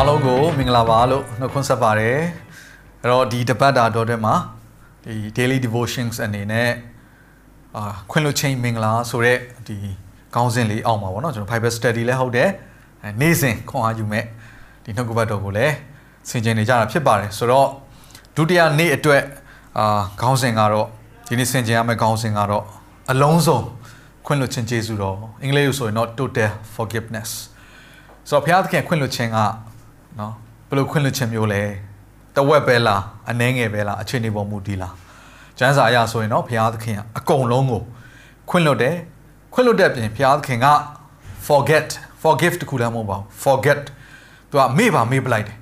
အားလုံးကိုမင်္ဂလာပါလို့နှုတ်ခွန်းဆက်ပါတယ်အဲ့တော့ဒီတပတ်တာတော်တဲ့မှာဒီ daily devotions အနေနဲ့အာခွင့်လွှတ်ခြင်းမင်္ဂလာဆိုတဲ့ဒီကောင်းစဉ်လေးအောက်မှာပေါ့နော်ကျွန်တော် Bible study လည်းဟုတ်တယ်အဲနေ့စဉ်ခွန်အားယူမဲ့ဒီနှုတ်ကပတ်တော်ကိုလည်းဆင်ခြင်နေကြတာဖြစ်ပါတယ်ဆိုတော့ဒုတိယနေ့အတွက်အာခေါင်းစဉ်ကတော့ဒီနေ့ဆင်ခြင်ရမယ့်ခေါင်းစဉ်ကတော့အလုံးစုံခွင့်လွှတ်ခြင်းကျေးဇူးတော်အင်္ဂလိပ်လိုဆိုရင်တော့ total forgiveness ဆိုတော့ဘုရားသခင်ခွင့်လွှတ်ခြင်းက နော်ဘယ်လိုခွင့်လွှတ်ခြင်းမျိုးလဲတဝက်ပဲလားအနှဲငယ်ပဲလားအခြေအနေပေါ်မူတည်လားကျမ်းစာအရဆိုရင်တော့ဘုရားသခင်ကအကုန်လုံးကိုခွင့်လွှတ်တယ်ခွင့်လွှတ်တဲ့ပြင်ဘုရားသခင်က forget forgive တခုလည်းမဟုတ်ပါဘူး forget သူကမေ့ပါမေ့ပလိုက်တယ်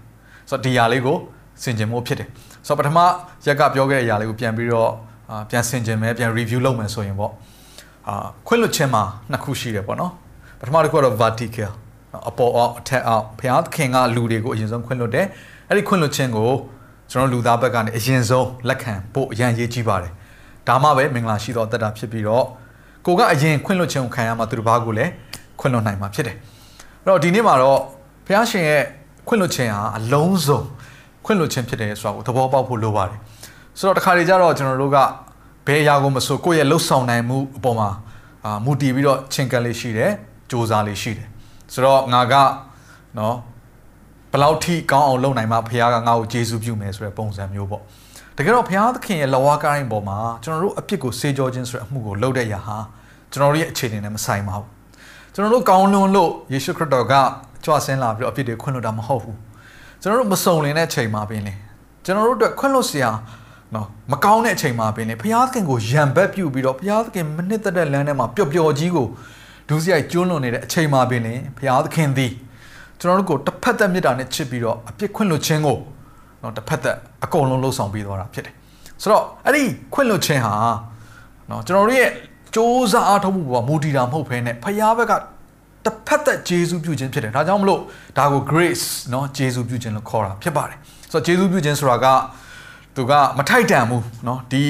ဆိုတော့ဒီຢာလေးကိုစင်ကြင်မှုဖြစ်တယ်ဆိုတော့ပထမရက်ကပြောခဲ့တဲ့အရာလေးကိုပြန်ပြီးတော့အာပြန်စင်ကြင်မယ်ပြန် review လုပ်မယ်ဆိုရင်ပေါ့အာခွင့်လွှတ်ခြင်းမှာနှစ်ခုရှိတယ်ပေါ့နော်ပထမတစ်ခုကတော့ vertical အပေါ်အောက်အထက်အောက်ဘုရားသခင်ကလူတွေကိုအရင်ဆုံးခွင့်လွှတ်တယ်အဲ့ဒီခွင့်လွှတ်ခြင်းကိုကျွန်တော်လူသားဘက်ကနေအရင်ဆုံးလက်ခံဖို့အရန်ရေးကြည့်ပါတယ်ဒါမှပဲမင်္ဂလာရှိသောအသက်တာဖြစ်ပြီးတော့ကိုကအရင်ခွင့်လွှတ်ခြင်းကိုခံရမှသူတစ်ပါးကိုလည်းခွင့်လွှတ်နိုင်မှာဖြစ်တယ်အဲ့တော့ဒီနေ့မှာတော့ဘုရားရှင်ရဲ့ခွင့်လွှတ်ခြင်းဟာအလုံးစုံခွင့်လွှတ်ခြင်းဖြစ်တယ်ဆိုတာကိုသဘောပေါက်ဖို့လိုပါတယ်ဆိုတော့တခါတလေကျတော့ကျွန်တော်တို့ကဘယ်အရာကိုမဆိုကိုယ့်ရဲ့လှုပ်ဆောင်နိုင်မှုအပေါ်မှာအာမူတည်ပြီးတော့ချင်းကပ်လေးရှိတယ်စ조사လေးရှိတယ် ဆိုတော့ငါကနော်ဘယ်လောက်ထိကောင်းအောင်လုပ်နိုင်မှဘုရားကငါ့ကိုကျေးဇူးပြုမယ်ဆိုတဲ့ပုံစံမျိုးပေါ့တကယ်တော့ဘုရားသခင်ရဲ့လဝါကိုင်းပေါ်မှာကျွန်တော်တို့အပြစ်ကိုစေကြောခြင်းဆိုတဲ့အမှုကိုလုပ်တဲ့ရာဟာကျွန်တော်တို့ရဲ့အခြေအနေနဲ့မဆိုင်ပါဘူးကျွန်တော်တို့ကောင်းလွန်လို့ယေရှုခရစ်တော်ကကြွဆင်းလာပြီးတော့အပြစ်တွေခွင့်လွှတ်တာမဟုတ်ဘူးကျွန်တော်တို့မစုံလင်တဲ့အချိန်မှာပင်လေကျွန်တော်တို့အတွက်ခွင့်လွှတ်စရာနော်မကောင်းတဲ့အချိန်မှာပင်လေဘုရားသခင်ကိုယံဘက်ပြုပြီးတော့ဘုရားသခင်မနစ်သက်တဲ့လမ်းထဲမှာပျော်ပျော်ကြီးကို ဒုစရိုက်ကျွလွန်နေတဲ့အချိန်မှာပင်လေဘုရားသခင်သည်ကျွန်တော်တို့ကိုတစ်ဖက်သက်မြတ်တာနဲ့ချစ်ပြီးတော့အပြစ်ခွင့်လွတ်ခြင်းကိုနော်တစ်ဖက်သက်အကုန်လုံးလှုပ်ဆောင်ပေးသွားတာဖြစ်တယ်ဆိုတော့အဲ့ဒီခွင့်လွတ်ခြင်းဟာနော်ကျွန်တော်တို့ရဲ့စ조사အားထုတ်မှုပေါ်မူတည်တာမဟုတ်ဘဲနဲ့ဘုရားဘက်ကတစ်ဖက်သက်ဂျေဇုပြုခြင်းဖြစ်တယ်ဒါကြောင့်မလို့ဒါကို grace နော်ဂျေဇုပြုခြင်းလို့ခေါ်တာဖြစ်ပါတယ်ဆိုတော့ဂျေဇုပြုခြင်းဆိုတာကသူကမထိုက်တန်ဘူးနော်ဒီ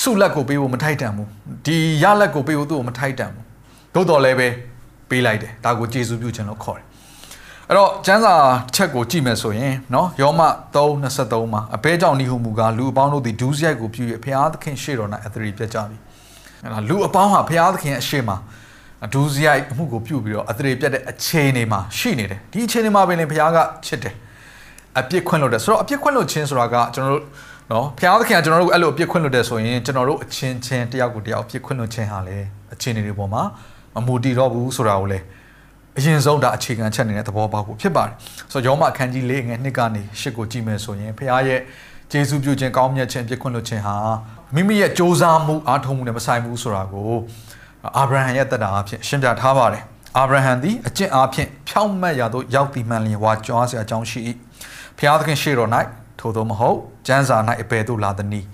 ဆုလက်ကိုပေးဖို့မထိုက်တန်ဘူးဒီရလက်ကိုပေးဖို့သူ့ကိုမထိုက်တန်ဘူး သို့တော်လည်းပဲပေးလိုက်တယ်ဒါကိုဂျေဇုပြုခြင်းလို့ခေါ်တယ်အဲ့တော့ကျမ်းစာချက်ကိုကြည့်မယ်ဆိုရင်เนาะယောမ3:23မှာအဘဲကြောင့်ဤဟုမူကားလူအပေါင်းတို့သည်ဒူးစရိုက်ကိုပြု၍ဘုရားသခင်ရှေ့တော်၌အသရေပြတ်ကြပြီအဲ့ဒါလူအပေါင်းဟာဘုရားသခင်အရှိမှာဒူးစရိုက်အမှုကိုပြုပြီးတော့အသရေပြတ်တဲ့အခြေအနေမှာရှိနေတယ်ဒီအခြေအနေမှာပင်လေဘုရားကချစ်တယ်အပြစ်ခွင့်လို့တယ်ဆိုတော့အပြစ်ခွင့်လို့ခြင်းဆိုတာကကျွန်တော်တို့နော်ဘုရားသခင်ကကျွန်တော်တို့အဲ့လိုအပြစ်ခွင့်လို့တယ်ဆိုရင်ကျွန်တော်တို့အချင်းချင်းတယောက်ကိုတယောက်အပြစ်ခွင့်လို့ခြင်းဟာလေအခြေအနေတွေပေါ်မှာ မမူတည်တော့ဘူးဆိုတာကိုလည်းအရင်ဆုံးဒါအခြေခံချက်နေတဲ့သဘောပေါက်ဖို့ဖြစ်ပါတယ်ဆိုတော့ယောမအခန်းကြီး၄ငယ်2ကနေ၈ကိုကြည့်မယ်ဆိုရင်ဘုရားရဲ့ဂျေစုပြုခြင်းကောင်းမြတ်ခြင်းပြည့်ခွင့်လွှတ်ခြင်းဟာမိမိရဲ့စ조사မှုအားထုတ်မှုနဲ့မဆိုင်ဘူးဆိုတာကိုအာဗြဟံရဲ့တက်တာအဖြစ်ရှင်းပြထားပါတယ်အာဗြဟံသည်အကျင့်အားဖြင့်ဖြောင့်မတ်ရာသို့ရောက်တည်မှန်လျင်ဝါကြွားစရာအကြောင်းရှိ၏ဘုရားသခင်ရှေ့တော်၌ထို့သောမဟုတ်ကျမ်းစာ၌အဘယ်သို့လာသနည်း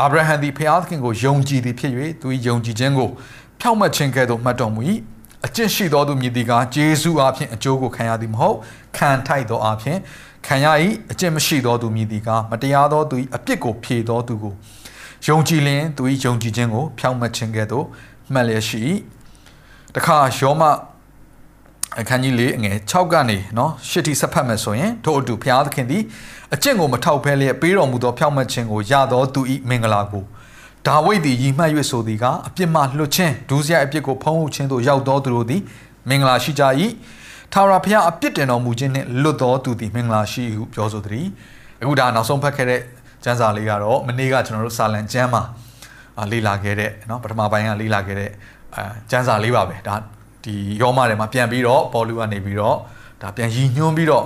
အာဗြဟံသည်ဘုရားသခင်ကိုယုံကြည်သည်ဖြစ်၍သူ၏ယုံကြည်ခြင်းကို ထောက်မှတ်ခြင်းကဲ့သို့မှတ်တော်မူ၏အကျင့်ရှိသောသူမြည်သည်ကဂျေဇုအားဖြင့်အကျိုးကိုခံရသည်မဟုတ်ခံထိုက်သောအားဖြင့်ခံရ၏အကျင့်မရှိသောသူမြည်သည်ကမတရားသောသူ၏အပြစ်ကိုဖြေသောသူကိုယုံကြည်လျင်သူ၏ယုံကြည်ခြင်းကိုဖြောင့်မတ်ခြင်းကဲ့သို့မှတ်လျက်ရှိ၏တခါယောမအခန်းကြီး၄အငယ်6ကနေနော်ရှစ်ထိဆက်ဖတ်မယ်ဆိုရင်တို့အတူဘုရားသခင်သည်အကျင့်ကိုမထောက်ဖဲလျက်ပေးတော်မူသောဖြောင့်မတ်ခြင်းကိုရသောသူ၏မင်္ဂလာကို ဒါဝိဒ်သည်ရီမှတ်၍ဆိုသည်ကအပြစ်မှလွတ်ခြင်းဒုစရိုက်အပြစ်ကိုဖုံးဟုတ်ခြင်းသို့ရောက်သောသူတို့သည်မင်္ဂလာရှိကြ၏ထာဝရဘုရားအပြစ်တင်တော်မူခြင်းနှင့်လွတ်သောသူသည်မင်္ဂလာရှိဟုပြောဆိုသည်အခုဒါနောက်ဆုံးဖတ်ခဲ့တဲ့ကျမ်းစာလေးကတော့မနေ့ကကျွန်တော်တို့စာလံကျမ်းမှာလေ့လာခဲ့တဲ့เนาะပထမပိုင်းကလေ့လာခဲ့တဲ့အဲကျမ်းစာလေးပါပဲဒါဒီယောမထဲမှာပြန်ပြီးတော့ပေါ်လူကနေပြီးတော့ဒါပြန်ရည်ညွှန်းပြီးတော့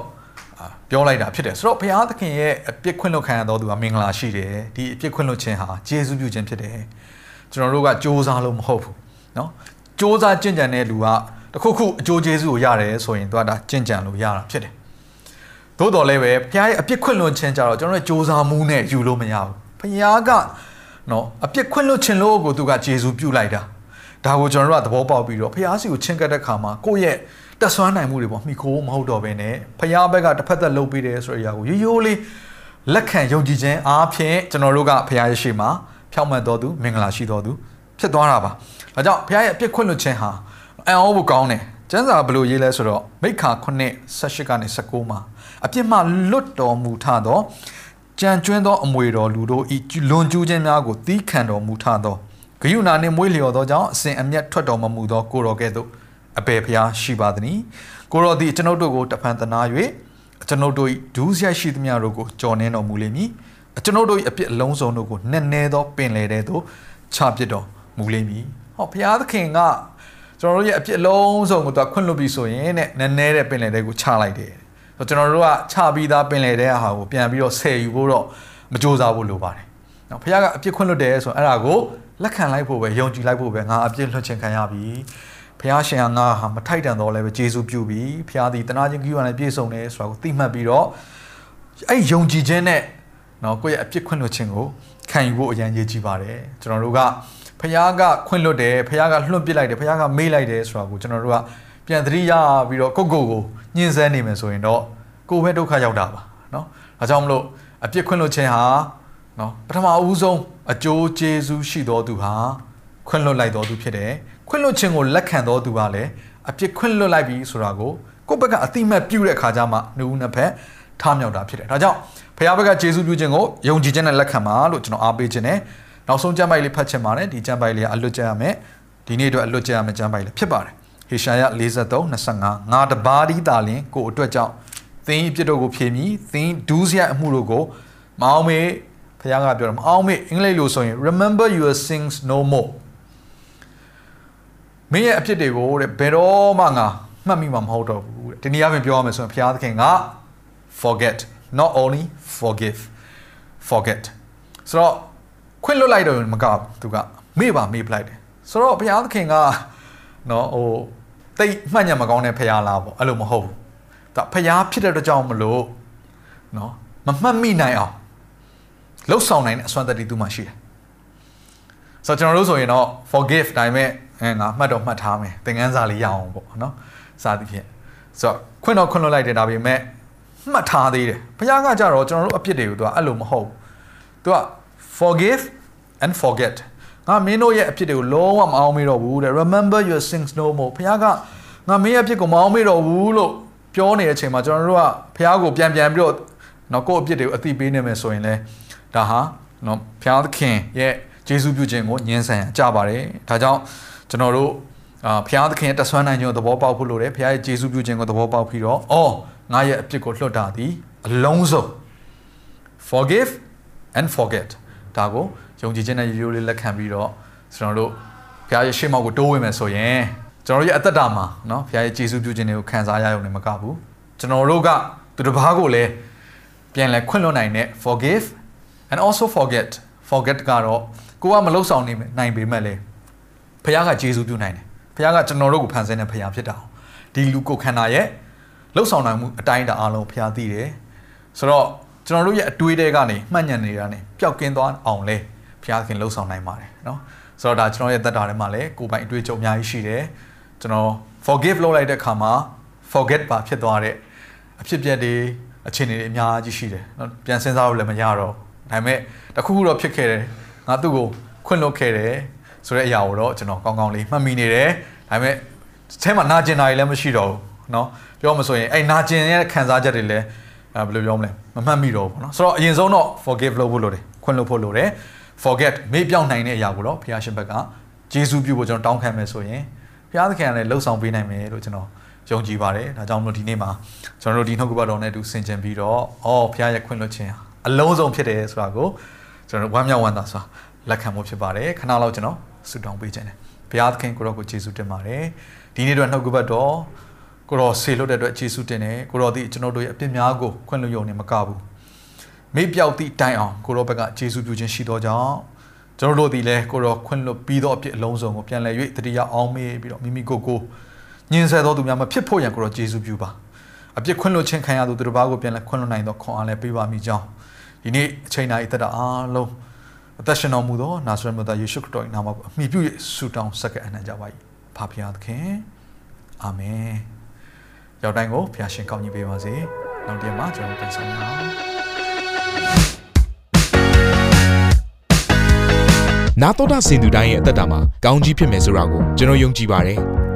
ပြောလိုက်တာဖြစ်တယ်ဆိုတော့ဘုရားသခင်ရဲ့အပြစ်ခွင့်လွတ်ခံရတော်သူကမင်္ဂလာရှိတယ်ဒီအပြစ်ခွင့်လွတ်ခြင်းဟာဂျေဇုပြုခြင်းဖြစ်တယ်ကျွန်တော်တို့ကစ조사လို့မဟုတ်ဘူးเนาะစ조사ကြင်ကြံတဲ့လူကတခုခုအကျိုးကျေးဇူးကိုရတယ်ဆိုရင်သူကဒါကြင်ကြံလို့ရတာဖြစ်တယ် သို့တော်လည်းပဲဘုရားရဲ့အပြစ်ခွင့်လွန်ခြင်းကြတော့ကျွန်တော်တို့စ조사မှုနဲ့ယူလို့မရဘူးဘုရားကနော်အပြစ်ခွင့်လွတ်ခြင်းလို့ကိုသူကဂျေဇုပြုလိုက်တာ ဒါကိုကျွန်တော်တို့ကသဘောပေါက်ပြီးတော့ဘုရားစီကိုချင့်ကပ်တဲ့ခါမှာကိုယ့်ရဲ့တက်ဆွမ်းနိုင်မှုတွေပေါ့မိခိုးမဟုတ်တော့ဘဲနဲ့ဘုရားဘက်ကတစ်ဖက်သက်လုပ်ပေးတယ်ဆိုတဲ့အရာကိုရိုးရိုးလေးလက်ခံယုံကြည်ခြင်းအားဖြင့်ကျွန်တော်တို့ကဘုရားရဲ့ရှေ့မှာဖြောင့်မတ်တော်သူမင်္ဂလာရှိတော်သူဖြစ်သွားတာပါဒါကြောင့်ဘုရားရဲ့အပြစ်ခွင့်လွတ်ခြင်းဟာအံ့ဩဖို့ကောင်းတယ်ကျမ်းစာဘယ်လိုရေးလဲဆိုတော့မိခါ9 18ကနေ19မှာအပြစ်မှလွတ်တော်မူထသောကြံကျွင်းသောအမွေတော်လူတို့ဤလွန်ကျူးခြင်းများကိုသီးခံတော်မူထသော ဂယုဏနှင့်မွေးလျော်သောကြောင့်အစဉ်အမျက်ထွက်တော်မမူသောကိုတော်ကဲ့သို့အပေဖျားရှိပါသည်။ကိုတော်သည်ကျွန်ုပ်တို့ကိုတဖန်တနာ၍ကျွန်ုပ်တို့၏ဒူးဆက်ရှိသမျှတို့ကိုကြော်နှင်းတော်မူလိမ့်မည်။ကျွန်ုပ်တို့၏အပြစ်အလုံးစုံတို့ကိုနက်နဲသောပင်လေတဲ့သို့ချပစ်တော်မူလိမ့်မည်။ဟောဘုရားသခင်ကကျွန်တော်တို့ရဲ့အပြစ်အလုံးစုံကိုသူခွင့်လွှတ်ပြီးဆိုရင်တဲ့နက်နဲတဲ့ပင်လေတဲ့ကိုချလိုက်တယ်။ဆိုကျွန်တော်တို့ကချပြီးသားပင်လေတဲ့ဟာကိုပြန်ပြီးတော့ဆယ်ယူဖို့တော့မကြိုးစားဖို့လိုပါတယ်။နော်ဘုရားကအပြစ်ခွင့်လွှတ်တယ်ဆိုရင်အဲ့ဒါကို လက်ခံလိုက်ဖို့ပဲယုံကြည်လိုက်ဖို့ပဲငါအပြစ်လွှတ်ခြင်းခံရပြီဖះရှင်ကငါဟာမထိုက်တန်တော့လည်းပဲဂျေစုပြုပြီဖះသည်တနာချင်းကြီးရနဲ့ပြည့်စုံတယ်ဆိုတာကိုသိမှတ်ပြီးတော့အဲ့ယုံကြည်ခြင်းနဲ့နော်ကိုယ့်ရဲ့အပြစ်ခွင့်လွှတ်ခြင်းကိုခံယူဖို့အရန်ရည်ကြည်ပါတယ်ကျွန်တော်တို့ကဖះကခွင့်လွှတ်တယ်ဖះကလွှတ်ပစ်လိုက်တယ်ဖះကမေးလိုက်တယ်ဆိုတာကိုကျွန်တော်တို့ကပြန်သတိရပြီးတော့ကိုယ့်ကိုယ်ကိုညှင်းဆဲနေမယ်ဆိုရင်တော့ကိုယ်ပဲဒုက္ခရောက်တာပါနော်ဒါကြောင့်မလို့အပြစ်ခွင့်လွှတ်ခြင်းဟာ နော်ပထမအဦးဆုံးအကျိုးကျေးဇူးရှိတော်သူဟာခွင့်လွှတ်လိုက်တော်သူဖြစ်တယ်ခွင့်လွှတ်ခြင်းကိုလက်ခံတော်သူကလည်းအပြစ်ခွင့်လွှတ်လိုက်ပြီဆိုတာကိုကိုယ့်ဘက်ကအတိမတ်ပြုတဲ့အခါကျမှနှုတ်နှစ်ဖက်ထားမြောက်တာဖြစ်တယ်ဒါကြောင့်ဘုရားဘက်ကကျေးဇူးပြုခြင်းကိုယုံကြည်ခြင်းနဲ့လက်ခံပါလို့ကျွန်တော်အားပေးခြင်းနဲ့နောက်ဆုံးကျမ်းပိုက်လေးဖတ်ချင်ပါတယ်ဒီကျမ်းပိုက်လေးကအလွတ်ကျရမယ်ဒီနေ့အတွက်အလွတ်ကျရမယ်ကျမ်းပိုက်လေးဖြစ်ပါတယ်ဟေရှာယ43 25ငါတပါးဒီတာလင်ကိုအတွက်ကြောင့်သင်အပြစ်တို့ကိုဖြေမည်သင်ဒူးစရအမှုတို့ကိုမအောင်မေ ဘုရားကပြောတယ်မအောင်မေအင်္ဂလိပ်လိုဆိုရင် remember your sins no more မင်းရဲ့အဖြစ်တွေကိုတဲ့ဘယ်တော့မှငါမှတ်မိမှာမဟုတ်တော့ဘူးတဲ့ဒီနေ့အပြင်ပြောရမယ်ဆိုရင်ဘုရားသခင်က forget not only forgive forget ဆိုတော့ခွင့်လွတ်လိုက်တော့မကဘူးသူကမေ့ပါမေ့ပလိုက်တယ်ဆိုတော့ဘုရားသခင်ကနော်ဟိုတိတ်မှတ်ညံမကောင်းတဲ့ဘုရားလားပေါ့အဲ့လိုမဟုတ်ဘူးဒါဘုရားဖြစ်တဲ့အတွက်ကြောင့်မလို့နော်မမှတ်မိနိုင်အောင် လှုပ်ဆောင်နိုင်တဲ့အစွမ်းတတ္တိသူမှရှိတယ်ဆိုတော့ကျွန်တော်တို့ဆိုရင်တော့ forgive တိုင်းမဲ့အဲငါမှတ်တော့မှတ်ထားမယ်သင်ခန်းစာလေးရအောင်ပေါ့နော်စသည်ဖြင့်ဆိုတော့ခွင့်တော့ခွင့်လွှတ်လိုက်တယ်ဒါပေမဲ့မှတ်ထားသေးတယ်ဘုရားကကြတော့ကျွန်တော်တို့အပြစ်တွေကိုသူကအဲ့လိုမဟုတ်ဘူးသူက forgive and forget ငါမင်းတို့ရဲ့အဖြစ်တွေကိုလုံးဝမအောင်မေးတော့ဘူးတဲ့ remember your sins no more ဘုရားကငါမင်းရဲ့အဖြစ်ကိုမအောင်မေးတော့ဘူးလို့ပြောနေတဲ့အချိန်မှာကျွန်တော်တို့ကဘုရားကိုပြန်ပြန်ပြီးတော့နော်ကိုယ့်အဖြစ်တွေကိုအသိပေးနေမယ်ဆိုရင်လဲ ဒါဟာနော်ဘုရားသခင်ရဲ့ဂျေစုပြုခြင်းကိုညှင်းဆန်ကြပါတယ်ဒါကြောင့်ကျွန်တော်တို့အာဘုရားသခင်တဆွမ်းနိုင်ခြင်းကိုသဘောပေါက်ဖို့လိုတယ်ဘုရားရဲ့ဂျေစုပြုခြင်းကိုသဘောပေါက်ပြီးတော့အော်ငါရဲ့အပြစ်ကိုလွှတ်တာသည်အလုံးစုံ forgive and forget ဒါကိုယုံကြည်ခြင်းနဲ့ရိုးရိုးလေးလက်ခံပြီးတော့ကျွန်တော်တို့ဘုရားရဲ့ရှေ့မောက်ကိုတိုးဝင်မယ်ဆိုရင်ကျွန်တော်တို့ရဲ့အသက်တာမှာเนาะဘုရားရဲ့ဂျေစုပြုခြင်းတွေကိုခံစားရရုံနဲ့မကဘူးကျွန်တော်တို့ကသူတစ်ပါးကိုလည်းပြန်လဲခွင့်လွှတ်နိုင်တဲ့ forgive and also forget forget ကတော့ကိုကမလှုပ်ဆောင်နိုင်ပေမဲ့လေဖခင်ကဂျေဇုပြုနိုင်တယ်ဖခင်ကကျွန်တော်တို့ကိုဖန်ဆင်းတဲ့ဖခင်ဖြစ်တာဒီလူကိုခန္ဓာရဲ့လှုပ်ဆောင်နိုင်မှုအတိုင်းတာအားလုံးဖခင်သိတယ်ဆိုတော့ကျွန်တော်တို့ရဲ့အတွေးတွေကနေမှတ်ညံနေတာ ਨੇ ပျောက်ကင်းသွားအောင်လဲဖခင်လှုပ်ဆောင်နိုင်ပါတယ်เนาะဆိုတော့ဒါကျွန်တော်ရဲ့သက်တာထဲမှာလည်းကိုယ်ပိုင်အတွေ့အကြုံအများကြီးရှိတယ်ကျွန်တော် forgive လုပ်လိုက်တဲ့အခါမှာ forget ပါဖြစ်သွားတဲ့အဖြစ်အပျက်တွေအခြေအနေတွေအများကြီးရှိတယ်เนาะပြန်စဉ်းစားလို့လည်းမရတော့ ဒါပေမဲ့တခုခုတော့ဖြစ်ခဲ့တယ်ငါသူ့ကိုခွင့်လွှတ်ခဲ့တယ်ဆိုတဲ့အရာကိုတော့ကျွန်တော်ကောင်းကောင်းလေးမှတ်မိနေတယ်ဒါပေမဲ့အဲမှာနာကျင်တာတွေလည်းမရှိတော့ဘူးเนาะပြောမှဆိုရင်အဲ့နာကျင်ရဲ့ခံစားချက်တွေလည်းအဲဘယ်လိုပြောမလဲမမှတ်မိတော့ဘူးเนาะဆိုတော့အရင်ဆုံးတော့ forgive လုပ်ဖို့လိုတယ်ခွင့်လွှတ်ဖို့လိုတယ် forget မေ့ပြောင်းနိုင်တဲ့အရာကိုတော့ဘုရားရှင်ဘက်ကဂျေဇုပြုဖို့ကျွန်တော်တောင်းခံမယ်ဆိုရင်ဘုရားသခင်ကလည်းလှုပ်ဆောင်ပေးနိုင်မယ်လို့ကျွန်တော်ယုံကြည်ပါတယ်ဒါကြောင့်မလို့ဒီနေ့မှာကျွန်တော်တို့ဒီနှုတ်ကပတ်တော်နဲ့အတူဆင်ခြင်ပြီးတော့အော်ဘုရားရဲ့ခွင့်လွှတ်ခြင်း အလုံးစုံဖြစ်တယ်ဆိုတာကိုကျွန်တော်ဝမ်းမြောက်ဝမ်းသာစွာလက်ခံဖို့ဖြစ်ပါတယ်ခဏလောက်ကျွန်တော်ဆုတောင်းပေးခြင်းတယ်ဘုရားသခင်ကိုရောကိုယေရှုတင်ပါတယ်ဒီနေ့တော့နှုတ်ကပတ်တော်ကိုရောဆေလွတ်တဲ့အတွက်ယေရှုတင်တယ်ကိုရောဒီကျွန်တော်တို့ရဲ့အပြစ်များကိုခွင့်လွှတ်ရုံနဲ့မကဘူးမေ့ပြောက်သည့်တိုင်အောင်ကိုရောဘက်ကယေရှုပြုခြင်းရှိသောကြောင့်ကျွန်တော်တို့ဒီလဲကိုရောခွင့်လွှတ်ပြီးသောအပြစ်အလုံးစုံကိုပြန်လည်၍တတိယအောင်မေးပြီးတော့မိမိကိုယ်ကိုညင်ဆဲသောသူများမဖြစ်ဖို့ရန်ကိုရောယေရှုပြုပါအပြစ်ခွင့်လွှတ်ခြင်းခံရသူသူတစ်ပါးကိုပြန်လဲခွင့်လွှတ်နိုင်သောခွန်အားလည်းပေးပါမိကြောင်း ဒီနေ့အချိန်တိုင်းအသက်တာအားလုံးအသက်ရှင်တော်မူသောနာဇရက်မြတ်သားယေရှုခရစ်တော်၏နာမကိုအမိပြု၍ဆုတောင်းဆက်ကအနံ့ကြပါ၏ဖဖခင်သခင်အာမင်ရောက်တိုင်းကိုဖခင်ရှင်ကောင်းကြီးပေးပါစေနောက်တစ်ရက်မှာကျွန်တော်ပြန်ဆောင်ရအောင်နာတော်တာစင်သူတိုင်းရဲ့အသက်တာမှာကောင်းကြီးဖြစ်မယ်ဆိုတာကိုကျွန်တော်ယုံကြည်ပါတယ်။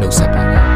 နှုတ်ဆက်ပါတယ်